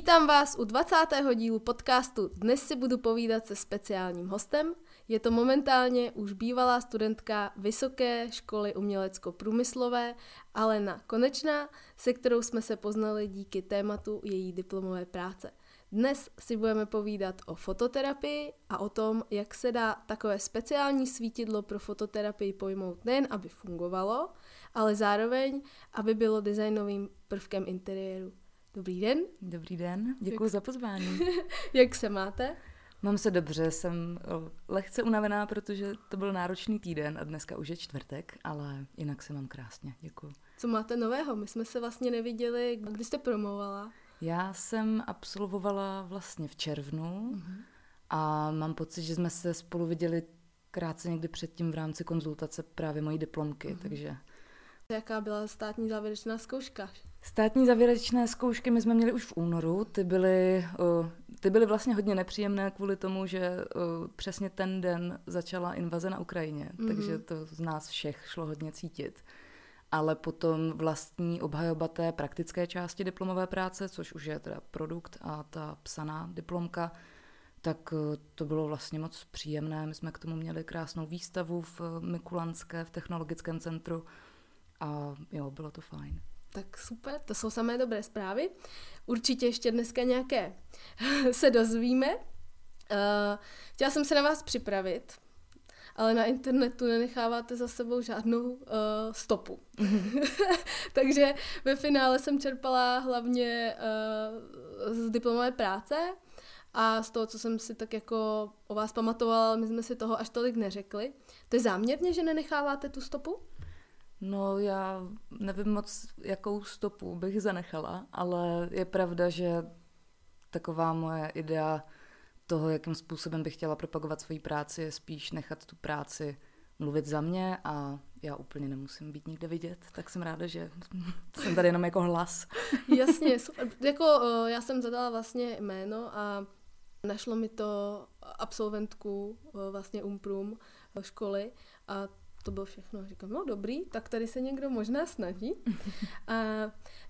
Vítám vás u 20. dílu podcastu. Dnes si budu povídat se speciálním hostem. Je to momentálně už bývalá studentka Vysoké školy umělecko-průmyslové Alena Konečná, se kterou jsme se poznali díky tématu její diplomové práce. Dnes si budeme povídat o fototerapii a o tom, jak se dá takové speciální svítidlo pro fototerapii pojmout nejen, aby fungovalo, ale zároveň, aby bylo designovým prvkem interiéru. Dobrý den. Dobrý den, děkuji za pozvání. jak se máte? Mám se dobře, jsem lehce unavená, protože to byl náročný týden a dneska už je čtvrtek, ale jinak se mám krásně, děkuji. Co máte nového? My jsme se vlastně neviděli, kdy jste promovala. Já jsem absolvovala vlastně v červnu mm-hmm. a mám pocit, že jsme se spolu viděli krátce někdy předtím v rámci konzultace právě mojí diplomky, mm-hmm. takže... Jaká byla státní závěrečná zkouška? Státní závěrečné zkoušky my jsme měli už v únoru, ty byly, ty byly vlastně hodně nepříjemné kvůli tomu, že přesně ten den začala invaze na Ukrajině, mm-hmm. takže to z nás všech šlo hodně cítit ale potom vlastní obhajoba té praktické části diplomové práce, což už je teda produkt a ta psaná diplomka, tak eh, to bylo vlastně moc příjemné. My jsme k tomu měli krásnou výstavu v eh, Mikulanské, v technologickém centru a jo, bylo to fajn. Tak super, to jsou samé dobré zprávy. Určitě ještě dneska nějaké se dozvíme. Uh, chtěla jsem se na vás připravit, ale na internetu nenecháváte za sebou žádnou uh, stopu. Takže ve finále jsem čerpala hlavně uh, z diplomové práce a z toho, co jsem si tak jako o vás pamatovala, my jsme si toho až tolik neřekli. To je záměrně, že nenecháváte tu stopu? No já nevím moc, jakou stopu bych zanechala, ale je pravda, že taková moje idea toho, jakým způsobem bych chtěla propagovat svoji práci, je spíš nechat tu práci mluvit za mě a já úplně nemusím být nikde vidět, tak jsem ráda, že jsem tady jenom jako hlas. Jasně, super. Jako eh, já jsem zadala vlastně jméno a našlo mi to absolventku eh, vlastně Umprum eh, školy a to bylo všechno. Říkám, no dobrý, tak tady se někdo možná snaží. A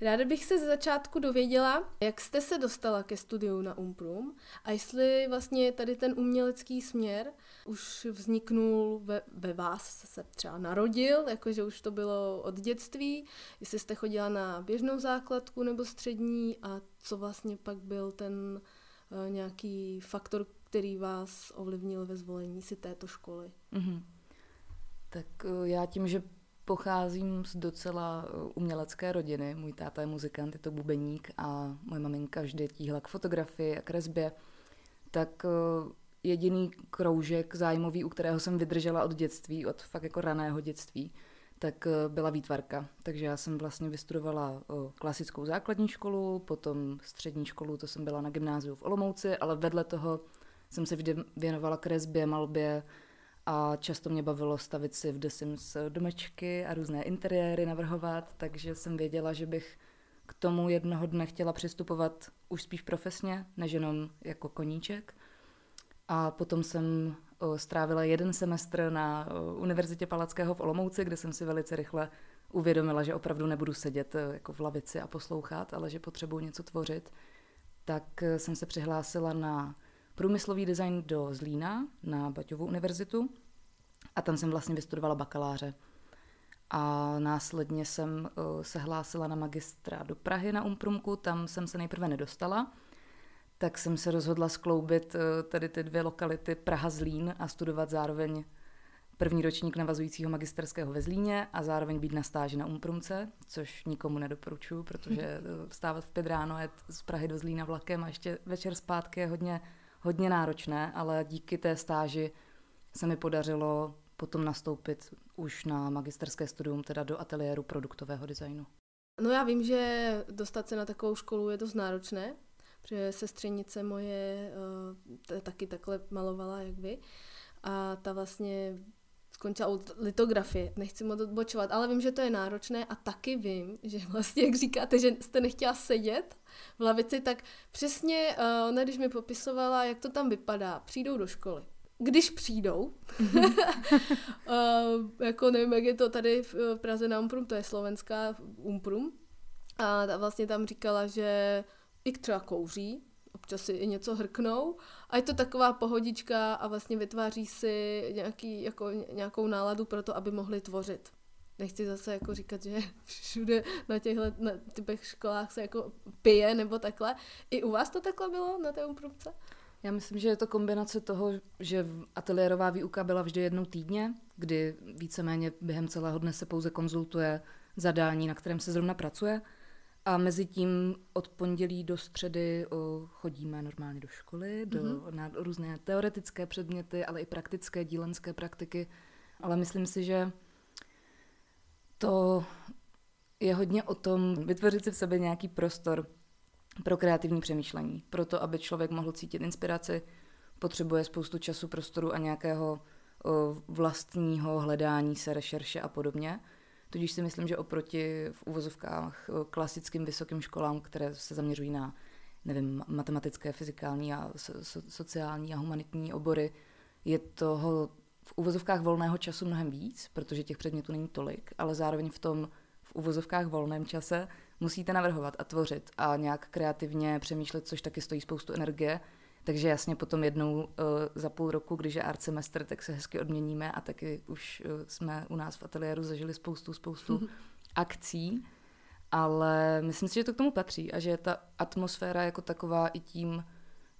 ráda bych se ze začátku dověděla, jak jste se dostala ke studiu na Umprum a jestli vlastně tady ten umělecký směr už vzniknul ve, ve vás, se třeba narodil, jakože už to bylo od dětství, jestli jste chodila na běžnou základku nebo střední a co vlastně pak byl ten uh, nějaký faktor, který vás ovlivnil ve zvolení si této školy. Mm-hmm. Tak eh, já tím, že pocházím z docela eh, umělecké rodiny, můj táta je muzikant, je to bubeník a moje maminka vždy tíhla k fotografii a kresbě, tak eh, jediný kroužek zájmový, u kterého jsem vydržela od dětství, od fakt jako raného dětství, tak byla výtvarka. Takže já jsem vlastně vystudovala klasickou základní školu, potom střední školu, to jsem byla na gymnáziu v Olomouci, ale vedle toho jsem se věnovala kresbě, malbě, a často mě bavilo stavit si v The Sims domečky a různé interiéry navrhovat, takže jsem věděla, že bych k tomu jednoho dne chtěla přistupovat už spíš profesně, než jenom jako koníček. A potom jsem strávila jeden semestr na Univerzitě Palackého v Olomouci, kde jsem si velice rychle uvědomila, že opravdu nebudu sedět e, jako v lavici a poslouchat, ale že potřebuji něco tvořit. Tak e, jsem se přihlásila na průmyslový design do Zlína na Baťovu univerzitu a tam jsem vlastně vystudovala bakaláře. A následně jsem uh, se hlásila na magistra do Prahy na Umprumku, tam jsem se nejprve nedostala, tak jsem se rozhodla skloubit uh, tady ty dvě lokality Praha-Zlín a studovat zároveň první ročník navazujícího magisterského ve Zlíně a zároveň být na stáži na Umprumce, což nikomu nedoporučuji, protože vstávat v pět ráno, jet z Prahy do Zlína vlakem a ještě večer zpátky je hodně hodně náročné, ale díky té stáži se mi podařilo potom nastoupit už na magisterské studium, teda do ateliéru produktového designu. No já vím, že dostat se na takovou školu je dost náročné, protože sestřenice moje uh, taky takhle malovala, jak vy. A ta vlastně skončila u litografie, nechci moc odbočovat, ale vím, že to je náročné a taky vím, že vlastně, jak říkáte, že jste nechtěla sedět v lavici, tak přesně uh, ona, když mi popisovala, jak to tam vypadá, přijdou do školy. Když přijdou, uh, jako nevím, jak je to tady v Praze na Umprum, to je slovenská Umprum, a ta vlastně tam říkala, že i třeba kouří, občas si i něco hrknou a je to taková pohodička a vlastně vytváří si nějaký, jako, nějakou náladu pro to, aby mohli tvořit. Nechci zase jako říkat, že všude na těchto na typech školách se jako pije nebo takhle. I u vás to takhle bylo na té umprumce? Já myslím, že je to kombinace toho, že ateliérová výuka byla vždy jednou týdně, kdy víceméně během celého dne se pouze konzultuje zadání, na kterém se zrovna pracuje. A mezi tím od pondělí do středy o, chodíme normálně do školy, do, mm-hmm. na různé teoretické předměty, ale i praktické dílenské praktiky. Ale myslím si, že to je hodně o tom vytvořit si v sobě nějaký prostor pro kreativní přemýšlení. Pro to, aby člověk mohl cítit inspiraci, potřebuje spoustu času, prostoru a nějakého o, vlastního hledání se, rešerše a podobně. Tudíž si myslím, že oproti v uvozovkách klasickým vysokým školám, které se zaměřují na nevím, matematické, fyzikální a so, sociální a humanitní obory, je toho v uvozovkách volného času mnohem víc, protože těch předmětů není tolik, ale zároveň v tom v uvozovkách volném čase musíte navrhovat a tvořit a nějak kreativně přemýšlet, což taky stojí spoustu energie. Takže jasně potom jednou uh, za půl roku, když je art semestr, tak se hezky odměníme a taky už uh, jsme u nás v ateliéru zažili spoustu, spoustu akcí. Ale myslím si, že to k tomu patří a že ta atmosféra jako taková i tím,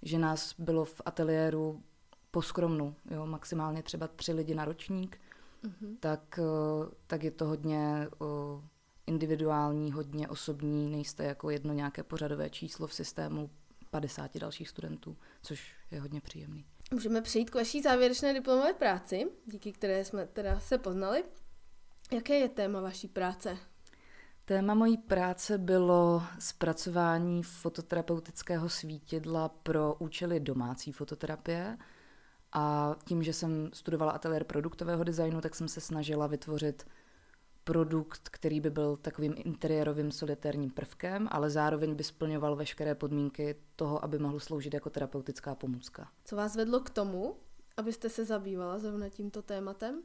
že nás bylo v ateliéru poskromnu, jo, maximálně třeba tři lidi na ročník, mm-hmm. tak, uh, tak je to hodně individuální, hodně osobní, nejste jako jedno nějaké pořadové číslo v systému 50 dalších studentů, což je hodně příjemný. Můžeme přejít k vaší závěrečné diplomové práci, díky které jsme teda se poznali. Jaké je téma vaší práce? Téma mojí práce bylo zpracování fototerapeutického svítidla pro účely domácí fototerapie. A tím, že jsem studovala ateliér produktového designu, tak jsem se snažila vytvořit produkt, který by byl takovým interiérovým solitérním prvkem, ale zároveň by splňoval veškeré podmínky toho, aby mohl sloužit jako terapeutická pomůcka. Co vás vedlo k tomu, abyste se zabývala zrovna tímto tématem?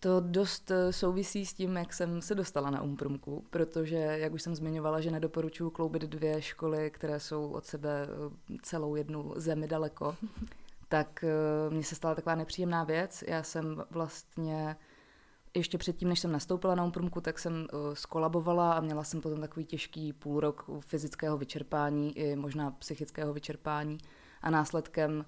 To dost eh, souvisí s tím, jak jsem se dostala na Umprumku, protože, jak už jsem zmiňovala, že nedoporučuji kloubit dvě školy, které jsou od sebe eh, celou jednu zemi daleko, tak eh, mně se stala taková nepříjemná věc. Já jsem vlastně ještě předtím, než jsem nastoupila na Umprumku, tak jsem uh, skolabovala a měla jsem potom takový těžký půl rok fyzického vyčerpání i možná psychického vyčerpání. A následkem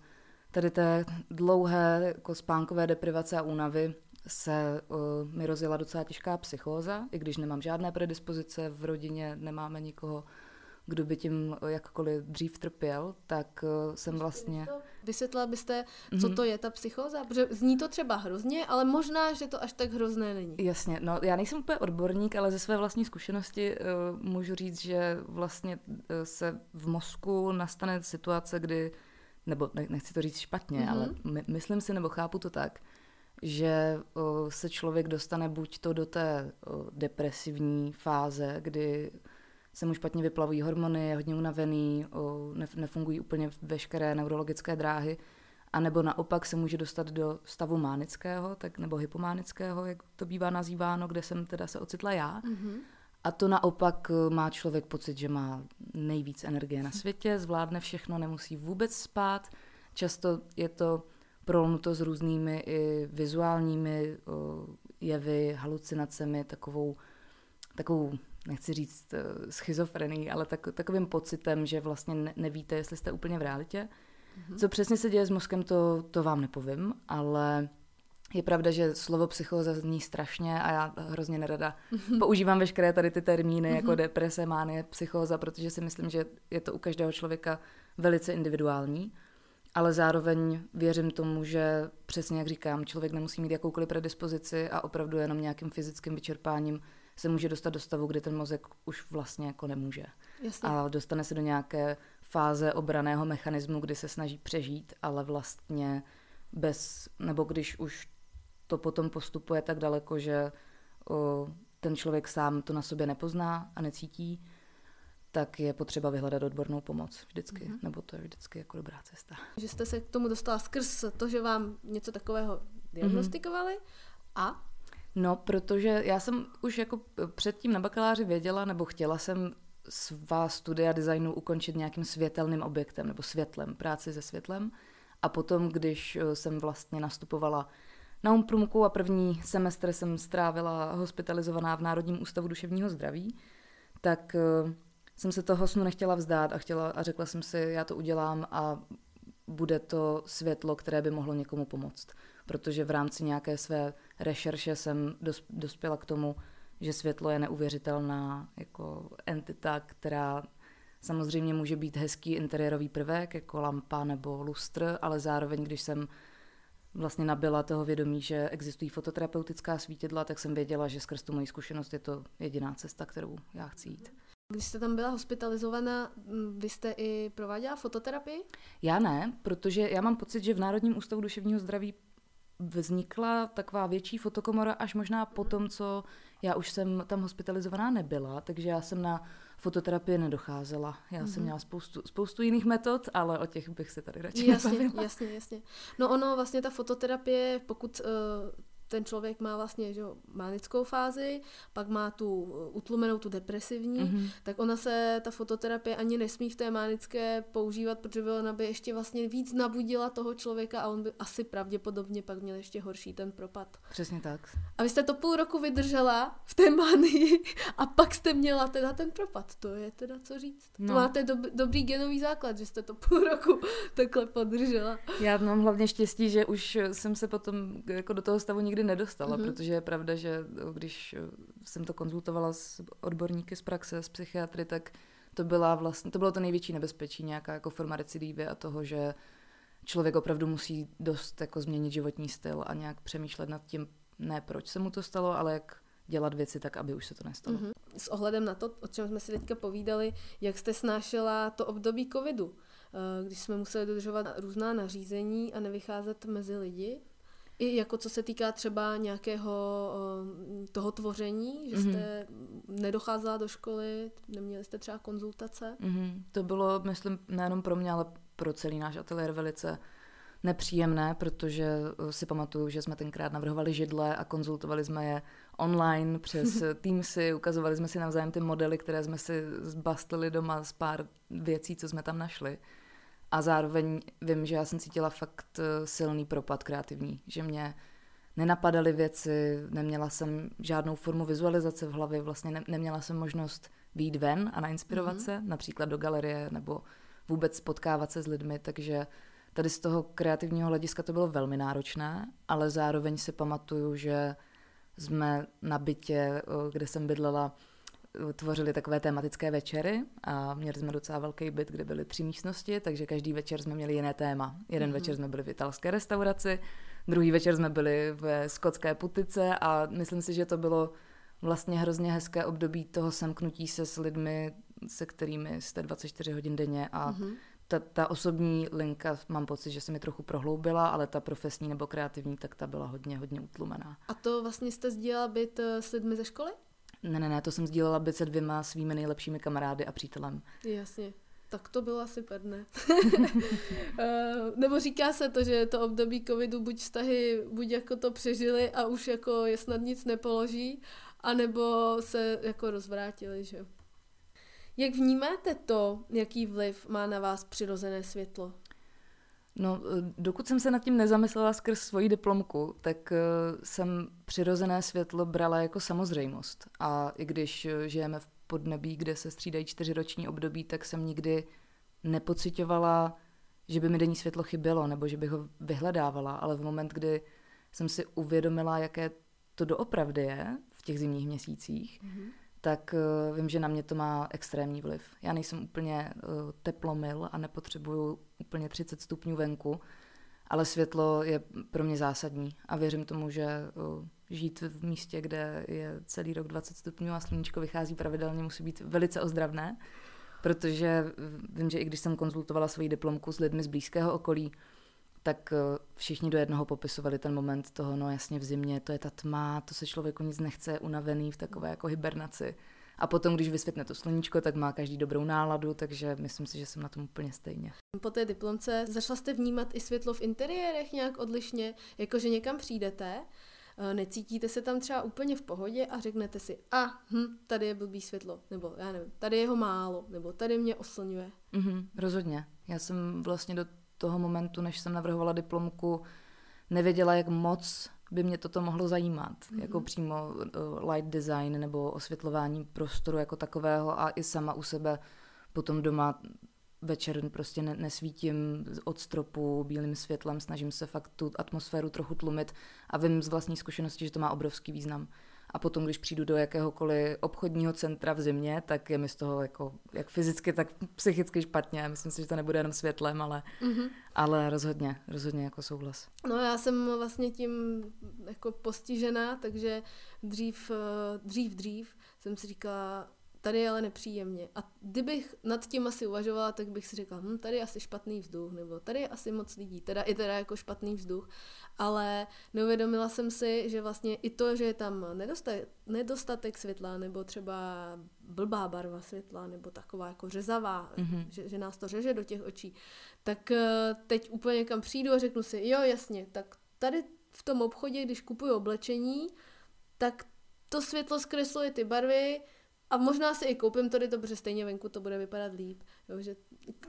tady té dlouhé jako spánkové deprivace a únavy se uh, mi rozjela docela těžká psychóza, i když nemám žádné predispozice, v rodině nemáme nikoho, kdo by tím jakkoliv dřív trpěl, tak uh, jsem vlastně... Vysvětlila byste, co mm-hmm. to je ta psychóza? Protože zní to třeba hrozně, ale možná, že to až tak hrozné není. Jasně, no já nejsem úplně odborník, ale ze své vlastní zkušenosti uh, můžu říct, že vlastně uh, se v mozku nastane situace, kdy, nebo ne, nechci to říct špatně, mm-hmm. ale my, myslím si, nebo chápu to tak, že uh, se člověk dostane buď to do té uh, depresivní fáze, kdy se mu špatně vyplavují hormony, je hodně unavený, nefungují úplně veškeré neurologické dráhy, a nebo naopak se může dostat do stavu mánického, tak, nebo hypománického, jak to bývá nazýváno, kde jsem teda se ocitla já. Mm-hmm. A to naopak e, má člověk pocit, že má nejvíc energie na světě, zvládne všechno, nemusí vůbec spát. Často je to prolnuto s různými i vizuálními jevy, halucinacemi, takovou, takovou nechci říct eh, schizofrení, ale tak, takovým pocitem, že vlastně ne, nevíte, jestli jste úplně v realitě. Mm-hmm. Co přesně se děje s mozkem, to, to vám nepovím, ale je pravda, že slovo psychóza zní strašně a já hrozně nerada mm-hmm. používám veškeré tady ty termíny mm-hmm. jako deprese, mánie, psychóza, protože si myslím, že je to u každého člověka velice individuální, ale zároveň věřím tomu, že přesně jak říkám, člověk nemusí mít jakoukoliv predispozici a opravdu jenom nějakým fyzickým vyčerpáním se může dostat do stavu, kdy ten mozek už vlastně jako nemůže. Jasně. A dostane se do nějaké fáze obraného mechanismu, kdy se snaží přežít, ale vlastně bez, nebo když už to potom postupuje tak daleko, že o, ten člověk sám to na sobě nepozná a necítí, tak je potřeba vyhledat odbornou pomoc vždycky, mm-hmm. nebo to je vždycky jako dobrá cesta. Že jste se k tomu dostala skrz to, že vám něco takového diagnostikovali mm-hmm. a No, protože já jsem už jako předtím na bakaláři věděla, nebo chtěla jsem svá studia designu ukončit nějakým světelným objektem nebo světlem, práci se světlem. A potom, když eh, jsem vlastně nastupovala na Umprumku a první semestr jsem strávila hospitalizovaná v Národním ústavu duševního zdraví, tak eh, jsem se toho snu nechtěla vzdát a, chtěla, a řekla jsem si, já to udělám a bude to světlo, které by mohlo někomu pomoct. Protože v rámci nějaké své rešerše jsem dospěla k tomu, že světlo je neuvěřitelná jako entita, která samozřejmě může být hezký interiérový prvek, jako lampa nebo lustr, ale zároveň, když jsem vlastně nabila toho vědomí, že existují fototerapeutická svítidla, tak jsem věděla, že skrz tu moji zkušenost je to jediná cesta, kterou já chci jít. Když jste tam byla hospitalizovaná, vy jste i prováděla fototerapii? Já ne, protože já mám pocit, že v Národním ústavu duševního zdraví vznikla taková větší fotokomora až možná po tom, co já už jsem tam hospitalizovaná nebyla, takže já jsem na fototerapii nedocházela. Já mm-hmm. jsem mhm. měla spoustu, spoustu jiných metod, ale o těch bych se tady radši jasně, nebavila. Jasně, jasně. No ono vlastně ta fototerapie, pokud uh, ten člověk má vlastně že, mánickou fázi, pak má tu uh, utlumenou, tu depresivní, mm-hmm. tak ona se, ta fototerapie ani nesmí v té mánické používat, protože by ona by ještě vlastně víc nabudila toho člověka a on by asi pravděpodobně pak měl ještě horší ten propad. Přesně tak. A vy jste to půl roku vydržela v té mánii a pak jste měla teda ten propad. To je teda co říct. No. To máte dob- dobrý genový základ, že jste to půl roku takhle podržela. Já mám hlavně štěstí, že už jsem se potom jako do toho stavu nikdy nikdy nedostala, mm-hmm. protože je pravda, že eh, když eh, jsem to konzultovala s odborníky z praxe, s psychiatry, tak to, byla vlastně, to bylo to největší nebezpečí, nějaká jako forma recidívy a toho, že člověk opravdu musí dost jako změnit životní styl a nějak přemýšlet nad tím, ne proč se mu to stalo, ale jak dělat věci tak, aby už se to nestalo. Mm-hmm. S ohledem na to, o čem jsme si teďka povídali, jak jste snášela to období covidu, eh, když jsme museli dodržovat různá nařízení a nevycházet mezi lidi, i jako co se týká třeba nějakého eh, toho tvoření, že jste mm-hmm. nedocházela do školy, neměli jste třeba konzultace? Mm-hmm. To bylo, myslím, nejenom pro mě, ale pro celý náš ateliér velice nepříjemné, protože eh, si pamatuju, že jsme tenkrát navrhovali židle a konzultovali jsme je online přes Teamsy, ukazovali jsme si navzájem ty modely, které jsme si zbastlili doma z pár věcí, co jsme tam našli. A zároveň vím, že já jsem cítila fakt eh, silný propad kreativní, že mě nenapadaly věci, neměla jsem žádnou formu vizualizace v hlavě, vlastně ne, neměla jsem možnost výjít ven a nainspirovat mm-hmm. se, například do galerie nebo vůbec potkávat se s lidmi, takže tady z toho kreativního hlediska to bylo velmi náročné, ale zároveň si pamatuju, že jsme na bytě, eh, kde jsem bydlela, tvořili takové tematické večery a měli jsme docela velký byt, kde byly tři místnosti, takže každý večer jsme měli jiné téma. Jeden mm-hmm. večer jsme byli v italské restauraci, druhý večer jsme byli v skotské putice a myslím si, že to bylo vlastně hrozně hezké období toho semknutí se s lidmi, se kterými jste 24 hodin denně a mm-hmm. ta, ta osobní linka mám pocit, že se mi trochu prohloubila, ale ta profesní nebo kreativní, tak ta byla hodně, hodně utlumená. A to vlastně jste sdílela byt eh, s lidmi ze školy? Ne, ne, ne, to jsem sdílela byt se dvěma svými nejlepšími kamarády a přítelem. Jasně. Tak to bylo asi prdne. Eh, nebo říká se to, že to období covidu buď vztahy, buď jako to přežili a už jako je snad nic nepoloží, anebo se jako rozvrátili, že Jak vnímáte to, jaký vliv má na vás přirozené světlo? No, eh, dokud jsem se nad tím nezamyslela skrz svoji diplomku, tak uh, jsem přirozené světlo brala jako samozřejmost. A i když uh, žijeme v podnebí, kde se střídají čtyřiroční období, tak jsem nikdy nepocitovala, že by mi denní světlo chybělo, nebo že bych ho vyhledávala. Ale v moment, kdy jsem si uvědomila, jaké to doopravdy je v těch zimních měsících, mm-hmm tak uh, vím, že na mě to má extrémní vliv. Já nejsem úplně uh, teplomil a nepotřebuju úplně 30 stupňů venku, ale světlo je pro mě zásadní a věřím tomu, že uh, žít v místě, kde je celý rok 20 stupňů a sluníčko vychází pravidelně, musí být velice ozdravné, protože vím, že i když jsem konzultovala svoji diplomku s lidmi z blízkého okolí, tak eh, všichni do jednoho popisovali ten moment toho, no jasně v zimě, to je ta tma, to se člověku nic nechce, unavený v takové jako hibernaci. A potom, když vysvětne to sluníčko, tak má každý dobrou náladu, takže myslím si, že jsem na tom úplně stejně. Po té diplomce začala jste vnímat i světlo v interiérech nějak odlišně, jakože někam přijdete, eh, necítíte se tam třeba úplně v pohodě a řeknete si, a hm, tady je blbý světlo, nebo já nevím, tady je ho málo, nebo tady mě oslňuje. Mm-hmm, rozhodně. Já jsem vlastně do toho momentu, než jsem navrhovala diplomku, nevěděla, jak moc by mě toto mohlo zajímat, mm-hmm. jako přímo uh, light design nebo osvětlování prostoru jako takového a i sama u sebe potom doma večer prostě ne, nesvítím od stropu bílým světlem, snažím se fakt tu atmosféru trochu tlumit a vím z vlastní zkušenosti, že to má obrovský význam. A potom, když přijdu do jakéhokoliv obchodního centra v zimě, tak je mi z toho jako, jak fyzicky, tak psychicky špatně. Myslím si, že to nebude jenom světlem, ale, mm-hmm. ale rozhodně, rozhodně jako souhlas. No já jsem vlastně tím jako postižená, takže dřív, eh, dřív, dřív jsem si říkala, tady je ale nepříjemně. A kdybych nad tím asi uvažovala, tak bych si řekla, hm, tady je asi špatný vzduch, nebo tady je asi moc lidí, teda i teda jako špatný vzduch. Ale neuvědomila jsem si, že vlastně i to, že je tam nedostatek, nedostatek světla, nebo třeba blbá barva světla, nebo taková jako řezavá, mm-hmm. že, že nás to řeže do těch očí, tak eh, teď úplně kam přijdu a řeknu si, jo jasně, tak tady v tom obchodě, když kupuju oblečení, tak to světlo zkresluje ty barvy, a možná si i koupím tady to, protože stejně venku to bude vypadat líp. Jo, že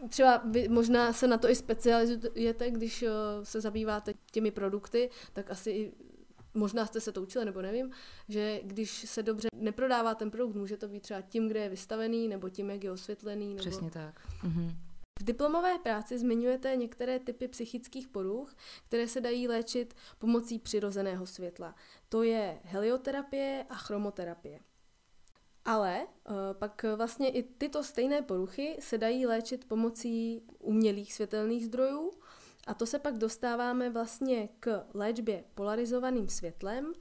třeba vy možná se na to i specializujete, když uh, se zabýváte těmi produkty, tak asi i možná jste se to učili, nebo nevím, že když se dobře neprodává ten produkt, může to být třeba tím, kde je vystavený, nebo tím, jak je osvětlený. Nebo... Přesně tak. Mhm. V diplomové práci zmiňujete některé typy psychických poruch, které se dají léčit pomocí přirozeného světla. To je helioterapie a chromoterapie. Ale uh, pak vlastně i tyto stejné poruchy se dají léčit pomocí umělých světelných zdrojů. A to se pak dostáváme vlastně k léčbě polarizovaným světlem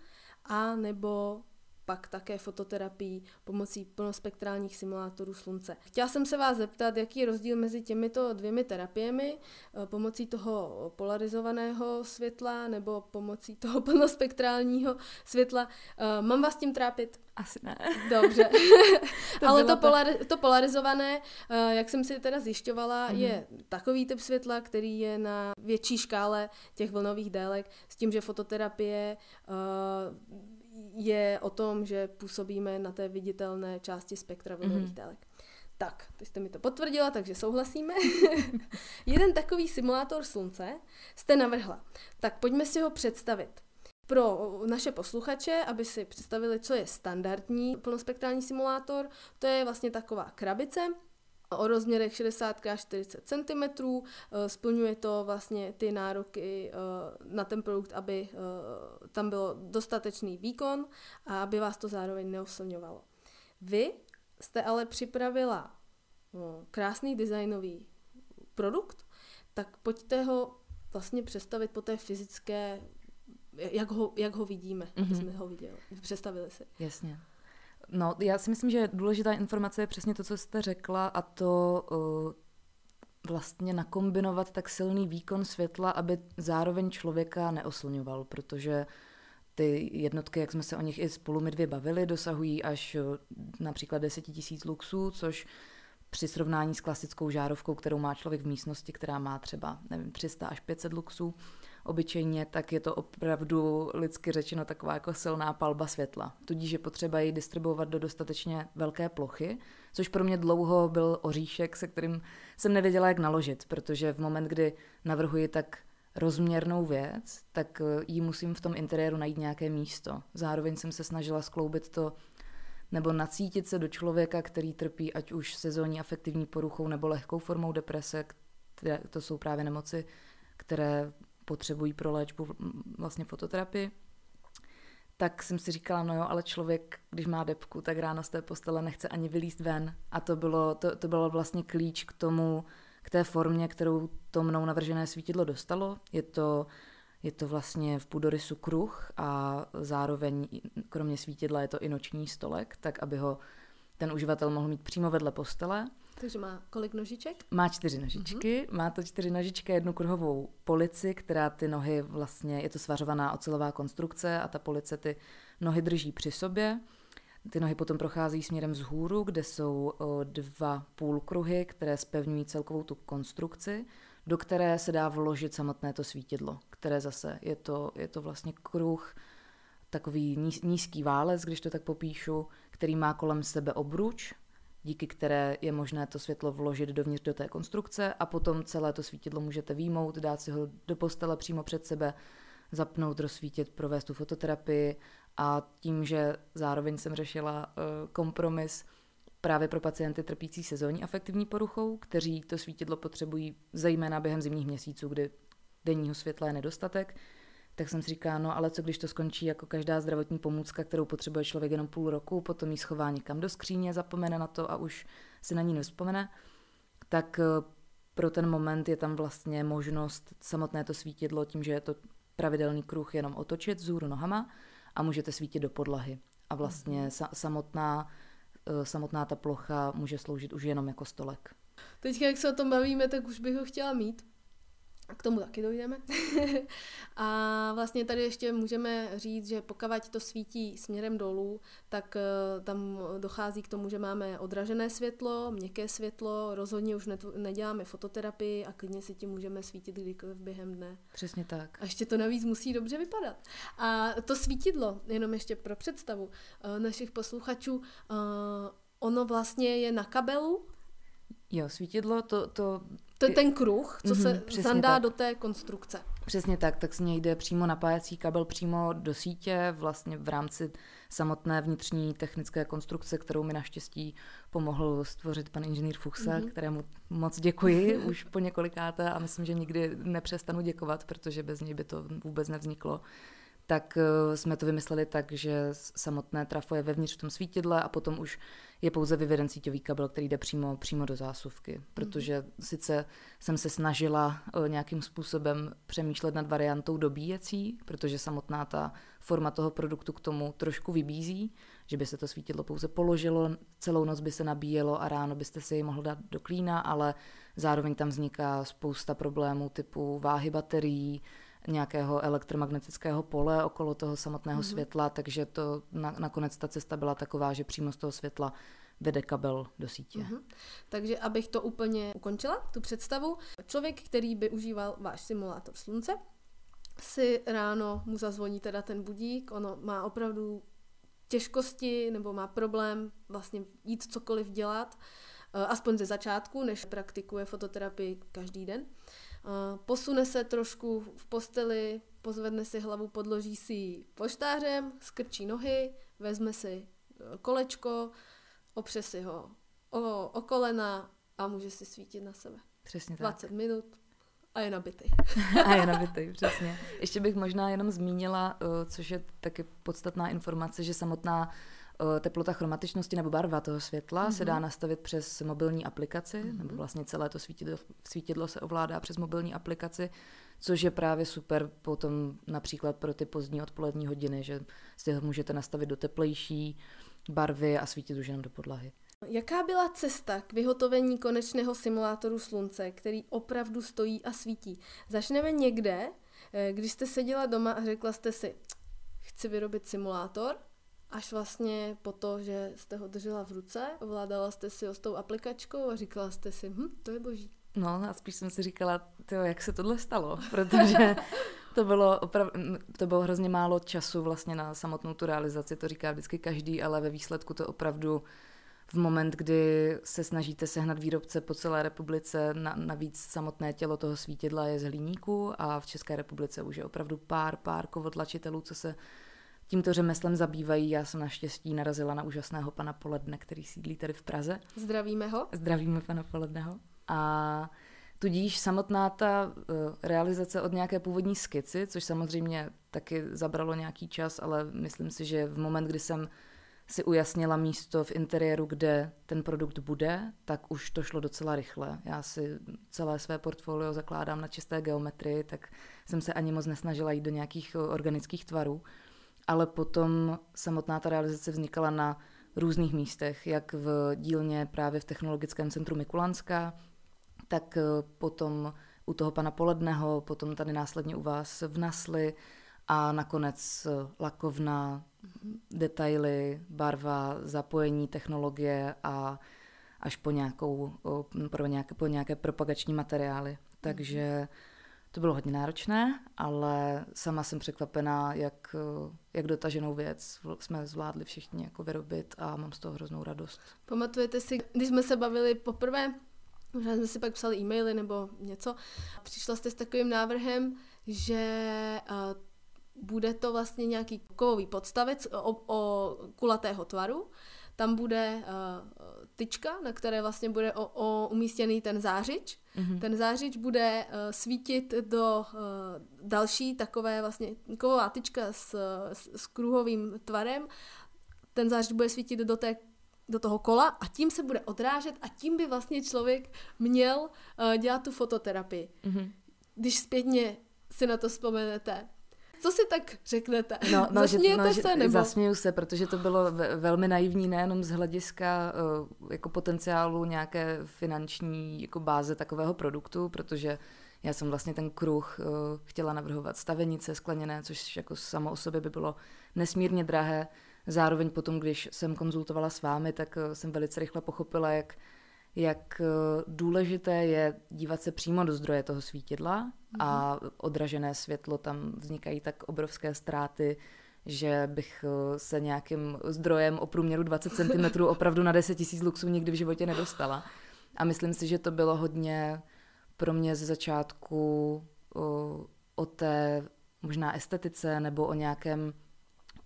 a nebo pak také fototerapii pomocí plnospektrálních simulátorů slunce. Chtěla jsem se vás zeptat, jaký je rozdíl mezi těmito dvěmi terapiemi, eh, pomocí toho polarizovaného světla nebo pomocí toho plnospektrálního světla. Eh, mám vás tím trápit? Asi ne. Dobře. to Ale to, polari- to polarizované, eh, jak jsem si teda zjišťovala, mm-hmm. je takový typ světla, který je na větší škále těch vlnových délek, s tím, že fototerapie je o tom, že působíme na té viditelné části spektra vlnových mm-hmm. délek. Tak, ty jste mi to potvrdila, takže souhlasíme. Jeden takový simulátor slunce jste navrhla. Tak pojďme si ho představit. Pro naše posluchače, aby si představili, co je standardní plnospektrální simulátor, to je vlastně taková krabice, o rozměrech 60 x 40 cm. Splňuje to vlastně ty nároky eh, na ten produkt, aby eh, tam bylo dostatečný výkon a aby vás to zároveň neoslňovalo. Vy jste ale připravila no, krásný designový produkt, tak pojďte ho vlastně představit po té fyzické, jak ho, jak ho vidíme, mm-hmm. aby jsme ho viděli, představili si. Jasně. No, já si myslím, že důležitá informace je přesně to, co jste řekla, a to uh, vlastně nakombinovat tak silný výkon světla, aby zároveň člověka neoslňoval, protože ty jednotky, jak jsme se o nich i spolu my dvě bavili, dosahují až uh, například 10 tisíc luxů, což při srovnání s klasickou žárovkou, kterou má člověk v místnosti, která má třeba nevím, 300 až 500 luxů, obyčejně, tak je to opravdu lidsky řečeno taková jako silná palba světla. Tudíž je potřeba ji distribuovat do dostatečně velké plochy, což pro mě dlouho byl oříšek, se kterým jsem nevěděla, jak naložit, protože v moment, kdy navrhuji tak rozměrnou věc, tak eh, jí musím v tom interiéru najít nějaké místo. Zároveň jsem se snažila skloubit to nebo nacítit se do člověka, který trpí ať už sezónní afektivní poruchou nebo lehkou formou deprese, které to jsou právě nemoci, které potřebují pro léčbu vlastně fototerapii, tak jsem si říkala, no jo, ale člověk, když má depku, tak ráno z té postele nechce ani vylíst ven. A to bylo, to, to bylo vlastně klíč k tomu, k té formě, kterou to mnou navržené svítidlo dostalo. Je to, je to vlastně v půdorysu kruh a zároveň kromě svítidla je to i noční stolek, tak aby ho ten uživatel mohl mít přímo vedle postele. Takže má kolik nožiček? Má čtyři nožičky. Mm-hmm. Má to čtyři nožičky, jednu kruhovou polici, která ty nohy vlastně, je to svařovaná ocelová konstrukce a ta police ty nohy drží při sobě. Ty nohy potom prochází směrem vzhůru, kde jsou dva půlkruhy, které spevňují celkovou tu konstrukci, do které se dá vložit samotné to svítidlo, které zase je to, je to vlastně kruh takový nízký válec, když to tak popíšu, který má kolem sebe obruč, díky které je možné to světlo vložit dovnitř do té konstrukce a potom celé to svítidlo můžete výmout, dát si ho do postele přímo před sebe, zapnout, rozsvítit, provést tu fototerapii a tím, že zároveň jsem řešila uh, kompromis právě pro pacienty trpící sezónní afektivní poruchou, kteří to svítidlo potřebují zejména během zimních měsíců, kdy denního světla je nedostatek, tak jsem si říkala, no ale co když to skončí jako každá zdravotní pomůcka, kterou potřebuje člověk jenom půl roku, potom ji schová někam do skříně, zapomene na to a už si na ní nevzpomene, tak eh, pro ten moment je tam vlastně možnost samotné to svítidlo tím, že je to pravidelný kruh jenom otočit vzhůru nohama a můžete svítit do podlahy. A vlastně mm-hmm. samotná, eh, samotná ta plocha může sloužit už jenom jako stolek. Teď, jak se o tom bavíme, tak už bych ho chtěla mít. K tomu taky dojdeme. a vlastně tady ještě můžeme říct, že pokud to svítí směrem dolů, tak eh, tam dochází k tomu, že máme odražené světlo, měkké světlo, rozhodně už neděláme fototerapii a klidně si tím můžeme svítit kdykoliv během dne. Přesně tak. A ještě to navíc musí dobře vypadat. A to svítidlo, jenom ještě pro představu eh, našich posluchačů, eh, ono vlastně je na kabelu, Jo, svítidlo, to, to to je ten kruh, co mm-hmm, se zandá tak. do té konstrukce. Přesně tak, tak z něj jde přímo napájecí kabel přímo do sítě, vlastně v rámci samotné vnitřní technické konstrukce, kterou mi naštěstí pomohl stvořit pan inženýr Fuchsa, mm-hmm. kterému moc děkuji už po několikáté a myslím, že nikdy nepřestanu děkovat, protože bez něj by to vůbec nevzniklo tak eh, jsme to vymysleli tak, že samotné trafo je vevnitř v tom svítidle a potom už je pouze vyveden síťový kabel, který jde přímo, přímo do zásuvky. Protože mm-hmm. sice jsem se snažila eh, nějakým způsobem přemýšlet nad variantou dobíjecí, protože samotná ta forma toho produktu k tomu trošku vybízí, že by se to svítidlo pouze položilo, celou noc by se nabíjelo a ráno byste si ji mohl dát do klína, ale zároveň tam vzniká spousta problémů typu váhy baterií, nějakého elektromagnetického pole okolo toho samotného mm-hmm. světla, takže to na, nakonec ta cesta byla taková, že přímo z toho světla vede kabel do sítě. Mm-hmm. Takže abych to úplně ukončila, tu představu, člověk, který by užíval váš simulátor slunce, si ráno mu zazvoní teda ten budík, ono má opravdu těžkosti nebo má problém vlastně jít cokoliv dělat, eh, aspoň ze začátku, než praktikuje fototerapii každý den. Posune se trošku v posteli, pozvedne si hlavu, podloží si ji poštářem, skrčí nohy, vezme si e, kolečko, opře si ho o, o kolena a může si svítit na sebe. Přesně tak. 20 minut a je nabitý. a je nabitý, přesně. Ještě bych možná jenom zmínila, e, což je taky podstatná informace, že samotná teplota chromatičnosti nebo barva toho světla mm-hmm. se dá mhm. nastavit přes mobilní aplikaci, mm-hmm. nebo vlastně celé to svítidlo, svítidlo se ovládá přes mobilní aplikaci, což je právě super potom například pro ty pozdní odpolední hodiny, že si ho můžete nastavit do teplejší barvy a svítit už jenom do podlahy. Jaká byla cesta k vyhotovení konečného simulátoru slunce, který opravdu stojí a svítí? Začneme někde, eh, když jste seděla doma a řekla jste si, chci vyrobit simulátor, Až vlastně po to, že jste ho držela v ruce, ovládala jste si ho s tou aplikačkou a říkala jste si, hm, to je boží. No a spíš jsem si říkala, tyjo, jak se tohle stalo, protože to bylo, oprav, to bylo hrozně málo času vlastně na samotnou tu realizaci, to říká vždycky každý, ale ve výsledku to opravdu v moment, kdy se snažíte sehnat výrobce po celé republice, na, navíc samotné tělo toho svítidla je z hliníku a v České republice už je opravdu pár, pár kovodlačitelů, co se tímto řemeslem zabývají. Já jsem naštěstí narazila na úžasného pana Poledne, který sídlí tady v Praze. Zdravíme ho. Zdravíme pana Poledneho. A tudíž samotná ta uh, realizace od nějaké původní skici, což samozřejmě taky zabralo nějaký čas, ale myslím si, že v moment, kdy jsem si ujasnila místo v interiéru, kde ten produkt bude, tak už to šlo docela rychle. Já si celé své portfolio zakládám na čisté geometrii, tak jsem se ani moc nesnažila jít do nějakých organických tvarů ale potom samotná ta realizace vznikala na různých místech, jak v dílně právě v Technologickém centru Mikulanska, tak eh, potom u toho pana Poledneho, potom tady následně u vás v Nasli a nakonec eh, lakovna, mm-hmm. detaily, barva, zapojení technologie a až po, nějakou, po, nějaké, po nějaké propagační materiály. Takže To bylo hodně náročné, ale sama jsem překvapená, jak, jak dotaženou věc jsme zvládli všichni jako vyrobit a mám z toho hroznou radost. Pamatujete si, když jsme se bavili poprvé, možná jsme si pak psali e-maily nebo něco, přišla jste s takovým návrhem, že uh, bude to vlastně nějaký kovový podstavec o, o kulatého tvaru, tam bude uh, tyčka, na které vlastně bude o, o umístěný ten zářič. Mm-hmm. Ten zářič bude uh, svítit do uh, další takové vlastně kovová tyčka s, s, s kruhovým tvarem. Ten zářič bude svítit do té do toho kola a tím se bude odrážet a tím by vlastně člověk měl uh, dělat tu fototerapii. Mm-hmm. Když zpětně si na to vzpomenete, co si tak řeknete? No, no, Zasmějete no, se? Nebo? Zasměju se, protože to bylo velmi naivní nejenom z hlediska uh, jako potenciálu nějaké finanční jako báze takového produktu, protože já jsem vlastně ten kruh uh, chtěla navrhovat stavenice skleněné, což jako samo o sobě by bylo nesmírně drahé. Zároveň potom, když jsem konzultovala s vámi, tak uh, jsem velice rychle pochopila, jak jak eh, důležité je dívat se přímo do zdroje toho svítidla a mhm. odražené světlo, tam vznikají tak obrovské ztráty, že bych eh, se nějakým zdrojem o průměru 20 cm opravdu na 10 000 luxů nikdy v životě nedostala. A myslím si, že to bylo hodně pro mě ze začátku o, eh, o té možná estetice nebo o nějakém,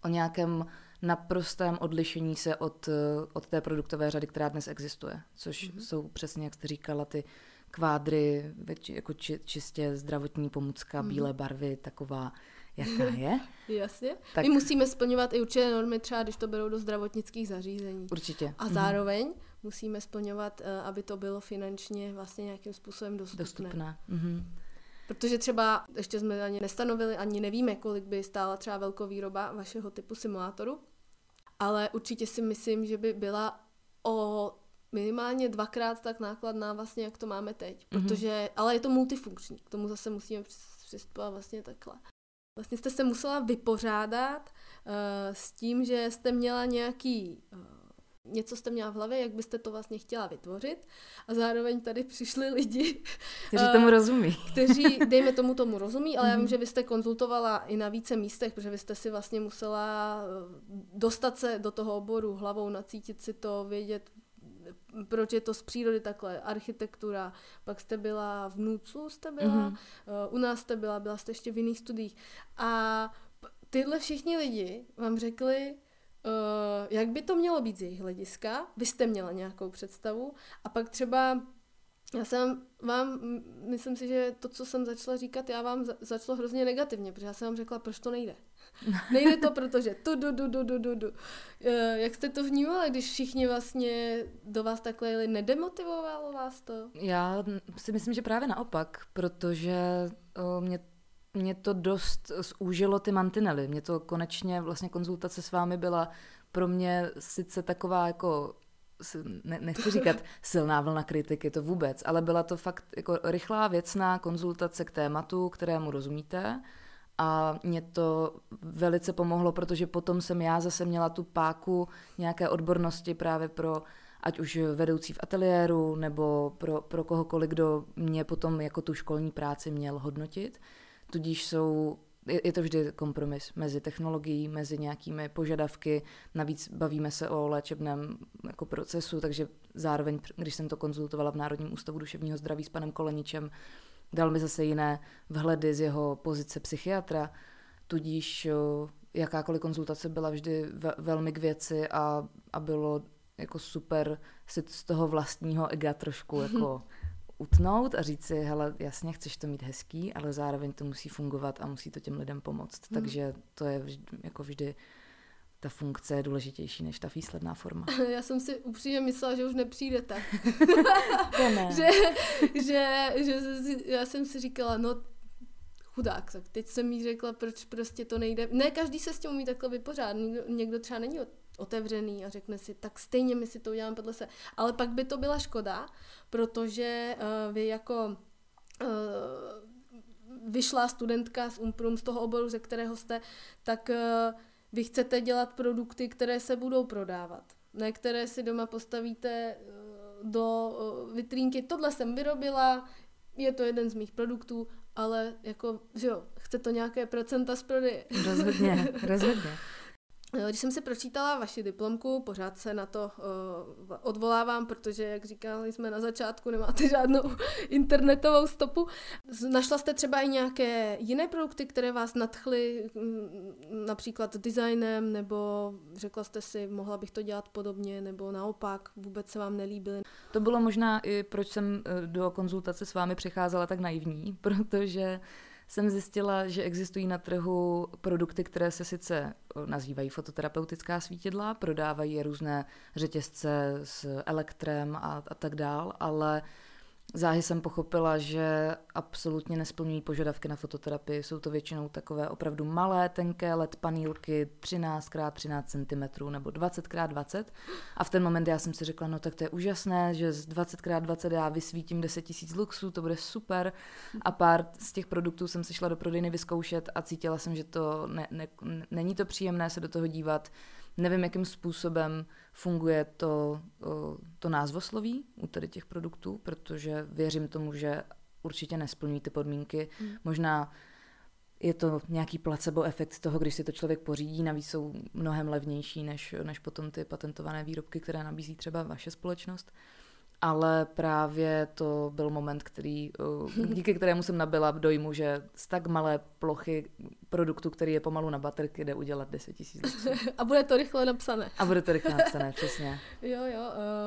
o nějakém naprostém odlišení se od, od té produktové řady, která dnes existuje, což mm-hmm. jsou přesně, jak jste říkala, ty kvádry, jako či, čistě zdravotní pomůcka, mm-hmm. bílé barvy, taková, jaká je. Jasně. Tak... My musíme splňovat i určité normy, třeba když to berou do zdravotnických zařízení. Určitě. A mhm. zároveň mm-hmm. musíme splňovat, eh, aby to bylo finančně vlastně nějakým způsobem dostupné. Dostupné. Mm-hmm. Protože třeba ještě jsme ani nestanovili, ani nevíme, kolik by stála třeba velkovýroba vašeho typu simulátoru, ale určitě si myslím, že by byla o minimálně dvakrát tak nákladná vlastně, jak to máme teď. Mhm. Protože, mm-hmm. ale je to multifunkční, k tomu zase musíme přistupovat vlastně takhle. Vlastně jste se musela vypořádat uh, s tím, že jste měla nějaký uh, něco jste měla v hlavě, jak byste to vlastně chtěla vytvořit a zároveň tady přišli lidi, kteří tomu rozumí. kteří, dejme tomu, tomu rozumí, ale já vím, mhm. že vy jste konzultovala i na více místech, protože vy jste si vlastně musela eh, dostat se do toho oboru hlavou, nacítit si to, vědět, proč je to z přírody takhle, architektura, pak jste byla v NUCu, jste byla, mm-hmm. u nás jste byla, byla jste ještě v jiných studiích a tyhle všichni lidi vám řekli, uh, jak by to mělo být z jejich hlediska, vy jste měla nějakou představu a pak třeba já jsem vám, myslím si, že to, co jsem začala říkat, já vám začalo hrozně negativně, protože já jsem vám řekla, proč to nejde. Nejde to, protože tu, du, du, du, du, du, du. Eh, jak jste to vnímali, když všichni vlastně do vás takhle jeli, nedemotivovalo vás to? Já si myslím, že právě naopak, protože uh, mě mě to dost zúžilo ty mantinely. Mě to konečně vlastně konzultace s vámi byla pro mě sice taková jako ne, nechci říkat silná vlna kritiky, to vůbec, ale byla to fakt jako rychlá věcná konzultace k tématu, kterému rozumíte a mě to velice pomohlo, protože potom jsem já zase měla tu páku nějaké odbornosti právě pro ať už vedoucí v ateliéru nebo pro, pro kohokoliv, kdo mě potom jako tu školní práci měl hodnotit. Tudíž jsou je to vždy kompromis mezi technologií, mezi nějakými požadavky. Navíc bavíme se o léčebném jako procesu, takže zároveň, když jsem to konzultovala v Národním ústavu duševního zdraví s panem Koleničem, dal mi zase jiné vhledy z jeho pozice psychiatra, tudíž jakákoliv konzultace byla vždy ve, velmi k věci a, a bylo jako super si z toho vlastního ega trošku jako utnout a říct si, hele, jasně, chceš to mít hezký, ale zároveň to musí fungovat a musí to těm lidem pomoct. Hmm. Takže to je vždy, jako vždy ta funkce je důležitější než ta výsledná forma. Já jsem si upřímně myslela, že už nepřijdete. to ne. že, že, že, já jsem si říkala, no chudák, tak teď jsem jí řekla, proč prostě to nejde. Ne každý se s tím umí takhle vypořádat. Někdo, někdo třeba není otevřený a řekne si, tak stejně my si to uděláme podle se. Ale pak by to byla škoda, protože uh, vy jako uh, vyšla studentka z Umprum, z toho oboru, ze kterého jste, tak uh, vy chcete dělat produkty, které se budou prodávat. Ne které si doma postavíte do vitrínky. Tohle jsem vyrobila, je to jeden z mých produktů ale jako, že jo, chce to nějaké procenta z prodeje. Rozhodně, rozhodně. Když jsem si pročítala vaši diplomku, pořád se na to uh, odvolávám, protože, jak říkali jsme na začátku, nemáte žádnou internetovou stopu. Našla jste třeba i nějaké jiné produkty, které vás nadchly, například designem, nebo řekla jste si, mohla bych to dělat podobně, nebo naopak, vůbec se vám nelíbily? To bylo možná i, proč jsem eh, do konzultace s vámi přicházela tak naivní, protože jsem zjistila, že existují na trhu produkty, které se sice eh, nazývají fototerapeutická svítidla, prodávají různé řetězce s elektrem a, a tak dál, ale Záhy jsem pochopila, že absolutně nesplňují požadavky na fototerapii. Jsou to většinou takové opravdu malé, tenké LED panílky 13x13 cm nebo 20x20. A v ten moment já jsem si řekla, no tak to je úžasné, že z 20x20 já vysvítím 10 000 luxů, to bude super. A pár z těch produktů jsem si šla do prodejny vyzkoušet a cítila jsem, že to ne, ne, není to příjemné se do toho dívat. Nevím, jakým způsobem funguje to, to názvosloví u tady těch produktů, protože věřím tomu, že určitě nesplňují ty podmínky. Hmm. Možná je to nějaký placebo efekt toho, když si to člověk pořídí, navíc jsou mnohem levnější než, než potom ty patentované výrobky, které nabízí třeba vaše společnost ale právě to byl moment, který, eh, díky kterému jsem nabila dojmu, že z tak malé plochy produktu, který je pomalu na baterky, jde udělat 10 tisíc. A bude to rychle napsané. A bude to rychle napsané, přesně. Jo, jo,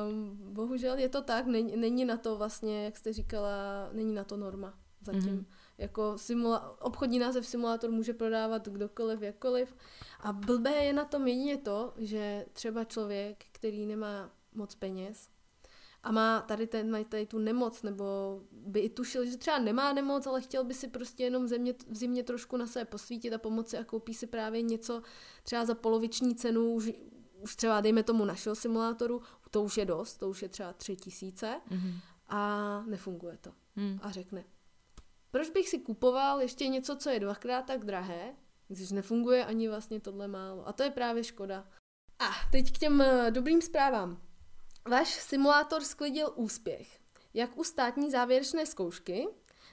um, bohužel je to tak, není, není na to vlastně, jak jste říkala, není na to norma zatím. Mm-hmm. Jako simula- obchodní název simulátor může prodávat kdokoliv, jakkoliv. A blbé je na tom jedině to, že třeba člověk, který nemá moc peněz, a má tady, ten, tady tu nemoc, nebo by i tušil, že třeba nemá nemoc, ale chtěl by si prostě jenom v zimě, v zimě trošku na sebe posvítit a pomoci a koupí si právě něco třeba za poloviční cenu, už, už třeba dejme tomu našeho simulátoru, to už je dost, to už je třeba tři tisíce mm-hmm. a nefunguje to. Mm. A řekne, proč bych si kupoval ještě něco, co je dvakrát tak drahé, když nefunguje ani vlastně tohle málo. A to je právě škoda. A teď k těm eh, dobrým zprávám. Váš simulátor sklidil úspěch, jak u státní závěrečné zkoušky,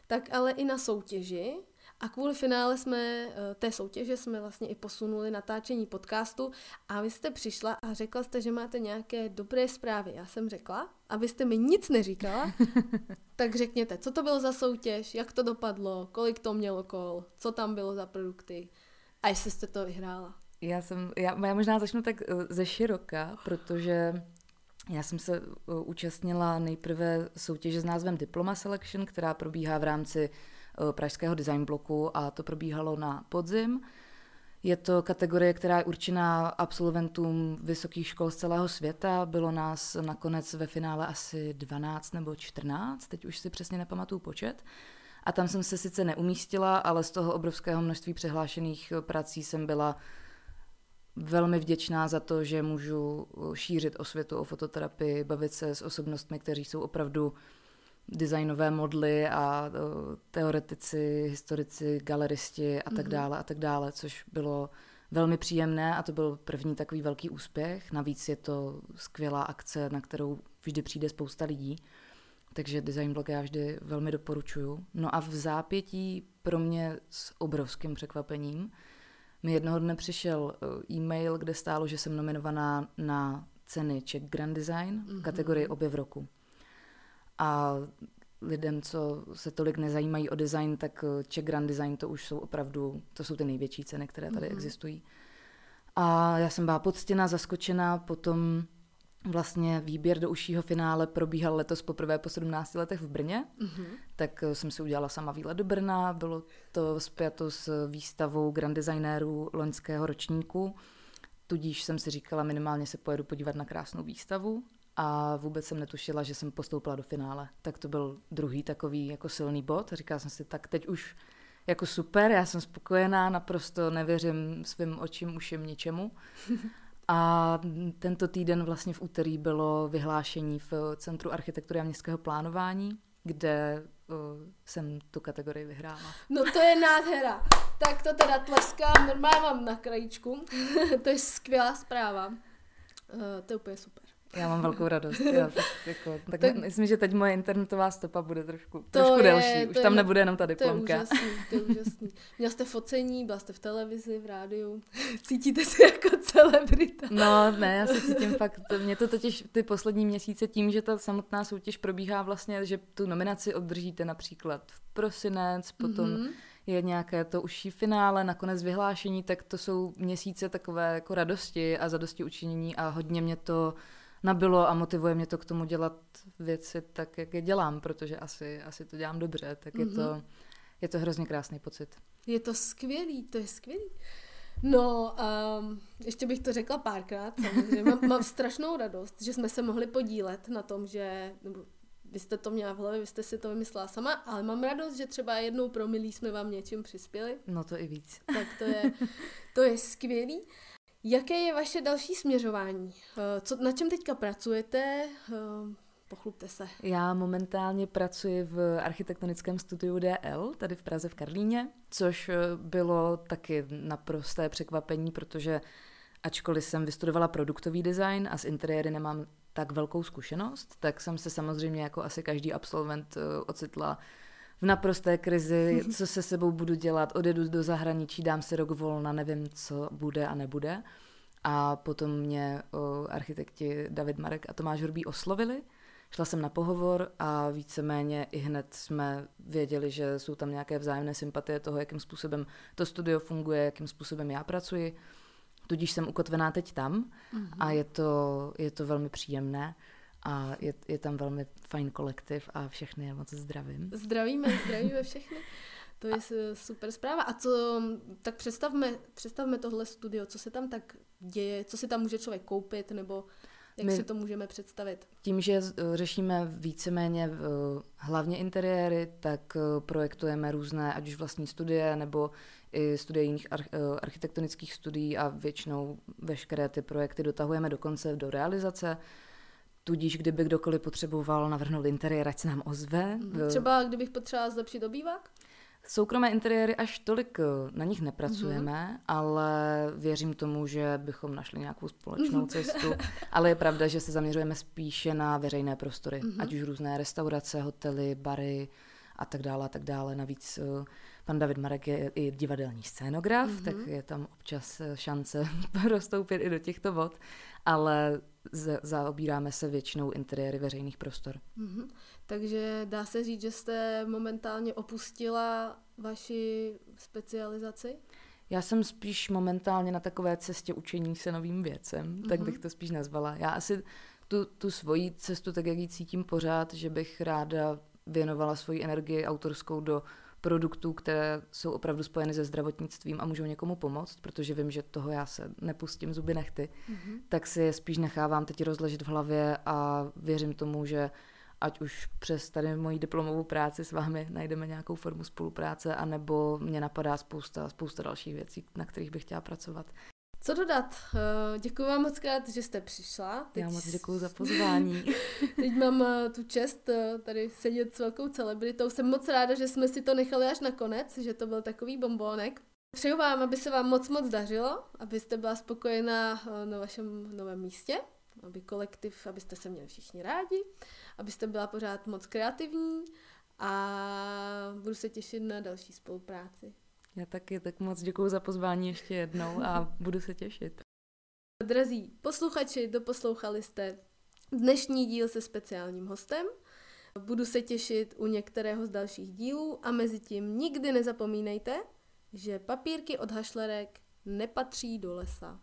tak ale i na soutěži. A kvůli finále jsme, eh, té soutěže jsme vlastně i posunuli natáčení podcastu a vy jste přišla a řekla jste, že máte nějaké dobré zprávy. Já jsem řekla a vy jste mi nic neříkala, tak řekněte, co to bylo za soutěž, jak to dopadlo, kolik to mělo kol, co tam bylo za produkty a jestli jste to vyhrála. Já jsem, já, já možná začnu tak eh, ze široka, protože já jsem se uh, účastnila nejprve soutěže s názvem Diploma Selection, která probíhá v rámci uh, Pražského design bloku a to probíhalo na podzim. Je to kategorie, která je určená absolventům vysokých škol z celého světa. Bylo nás nakonec ve finále asi 12 nebo 14, teď už si přesně nepamatuju počet. A tam jsem se sice neumístila, ale z toho obrovského množství přihlášených prací jsem byla velmi vděčná za to, že můžu šířit osvětu o fototerapii, bavit se s osobnostmi, kteří jsou opravdu designové modly a uh, teoretici, historici, galeristi a tak mhm. dále a tak dále, což bylo velmi příjemné a to byl první takový velký úspěch. Navíc je to skvělá akce, na kterou vždy přijde spousta lidí. Takže design blog já vždy velmi doporučuju. No a v zápětí pro mě s obrovským překvapením mi jednoho dne přišel eh, e-mail, kde stálo, že jsem nominovaná na ceny Czech Grand Design v mhm. kategorii objev roku. A lidem, co se tolik nezajímají o design, tak eh, Czech Grand Design to už jsou opravdu, to jsou ty největší ceny, které tady mm-hmm. existují. A já jsem byla poctěna, zaskočená, potom vlastně výběr do užšího finále probíhal letos poprvé po 17 letech v Brně, mm-hmm. tak eh, jsem si udělala sama výlet do Brna, bylo to spjato s výstavou grand designérů loňského ročníku, tudíž jsem si říkala, minimálně se pojedu podívat na krásnou výstavu a vůbec jsem netušila, že jsem postoupila do finále. Tak to byl druhý takový jako silný bod. Říkala jsem si, tak teď už jako super, já jsem spokojená, naprosto nevěřím svým očím, uším ničemu. A tento týden vlastně v úterý bylo vyhlášení v Centru architektury a městského plánování, kde uh, jsem tu kategorii vyhrála. No to je nádhera. Tak to teda tleskám, normálně mám na krajičku. to je skvělá zpráva. Uh, to je úplně super. Já mám velkou radost. Já tak, jako, tak, tak myslím, že teď moje internetová stopa bude trošku, To trošku je- delší. to Už je tam na- nebude jenom ta To je diplomka. úžasný, to je úžasný. Měla jste focení, byla jste v televizi, v rádiu. Cítíte se jako celebrita. No, ne, já se cítím fakt, mě to totiž ty poslední měsíce tím, že ta samotná soutěž probíhá vlastně, že tu nominaci obdržíte například v prosinec, potom Mhm. je nějaké to užší finále, nakonec vyhlášení, tak to jsou měsíce takové jako radosti a zadosti učinění a hodně mě to nabilo a motivuje mě to k tomu dělat věci tak, jak je dělám, protože asi, asi to dělám dobře, tak je to, je to hrozně krásný pocit. Je to skvělý, to je skvělý. No, um, ještě bych to řekla párkrát, samozřejmě. Mám, mám strašnou radost, že jsme se mohli podílet na tom, že, nebo vy jste to měla v hlavě, vy jste si to vymyslela sama, ale mám radost, že třeba jednou promilí jsme vám něčím přispěli, No to i víc. tak to je, to je skvělý. Jaké je vaše další směřování? Eh, Co, na čem teďka pracujete? Eh, Pochlubte se. Já momentálně pracuji v architektonickém studiu DL, tady v Praze v Karlíně, což eh, bylo taky naprosté překvapení, protože ačkoliv jsem vystudovala produktový design a s interiéry nemám tak velkou zkušenost, tak jsem se samozřejmě jako asi každý absolvent ocitla v naprosté krizi, co se sebou budu dělat, odjedu do zahraničí, dám si rok volna, nevím, co bude a nebude. A potom mě o, architekti David Marek a Tomáš Hrbý oslovili. Šla jsem na pohovor a víceméně i hned jsme věděli, že jsou tam nějaké vzájemné sympatie toho, jakým způsobem to studio funguje, jakým způsobem já pracuji. Tudíž jsem ukotvená teď tam a je to, je to velmi příjemné a je, je tam velmi fajn kolektiv a všechny je moc zdravím. Zdravíme, zdravíme všechny. To je s- super zpráva. A co, tak představme, představme tohle studio, co se tam tak děje, co si tam může člověk koupit, nebo jak My- si to můžeme představit. Tím, že řešíme víceméně eh, hlavně interiéry, tak eh, projektujeme různé, ať už vlastní studie, nebo i studie jiných eh, architektonických studií a většinou veškeré ty projekty dotahujeme do konce, do realizace. Tudíž, kdyby kdokoliv potřeboval navrhnout interiér, ať se nám ozve. Eh, Třeba kdybych potřebovala zlepšit obývák? Soukromé interiéry až tolik eh, na nich nepracujeme, Mhm. ale věřím tomu, že bychom našli nějakou společnou cestu. ale je pravda, že se zaměřujeme spíše na veřejné prostory, Mhm. ať už různé restaurace, hotely, bary a tak dále a tak dále. Navíc eh, pan David Marek je i divadelní scénograf, Mhm. tak je tam občas eh, šance rozstoupit i do těchto vod, ale z- zaobíráme se většinou interiéry veřejných prostor. Mhm. Takže dá se říct, že jste momentálně opustila vaši specializaci? Já jsem spíš momentálně na takové cestě učení se novým věcem, mm-hmm. tak bych to spíš nazvala. Já asi tu, tu svoji cestu, tak jak ji cítím pořád, že bych ráda věnovala svoji energii autorskou do produktů, které jsou opravdu spojeny se zdravotnictvím a můžou někomu pomoct, protože vím, že toho já se nepustím zuby nechty, mm-hmm. tak si je spíš nechávám teď rozležet v hlavě a věřím tomu, že ať už přes tady moji diplomovou práci s vámi najdeme nějakou formu spolupráce, anebo mě napadá spousta, spousta dalších věcí, na kterých bych chtěla pracovat. Co dodat? Eh, Děkuji vám moc krát, že jste přišla. Já moc děkuji za pozvání. Teď mám eh, tu čest eh, tady sedět s velkou celebritou. Jsem moc ráda, že jsme si to nechali až na konec, že to byl takový bombónek. Přeju vám, aby se vám moc moc dařilo, abyste byla spokojená na vašem novém místě, aby kolektiv, abyste se měli všichni rádi, abyste byla pořád moc kreativní a budu se těšit na další spolupráci. Já taky tak moc děkuji za pozvání ještě jednou a budu se těšit. Drazí posluchači, doposlouchali jste dnešní díl se speciálním hostem. Budu se těšit u některého z dalších dílů a mezi tím nikdy nezapomínejte, že papírky od hašlerek nepatří do lesa.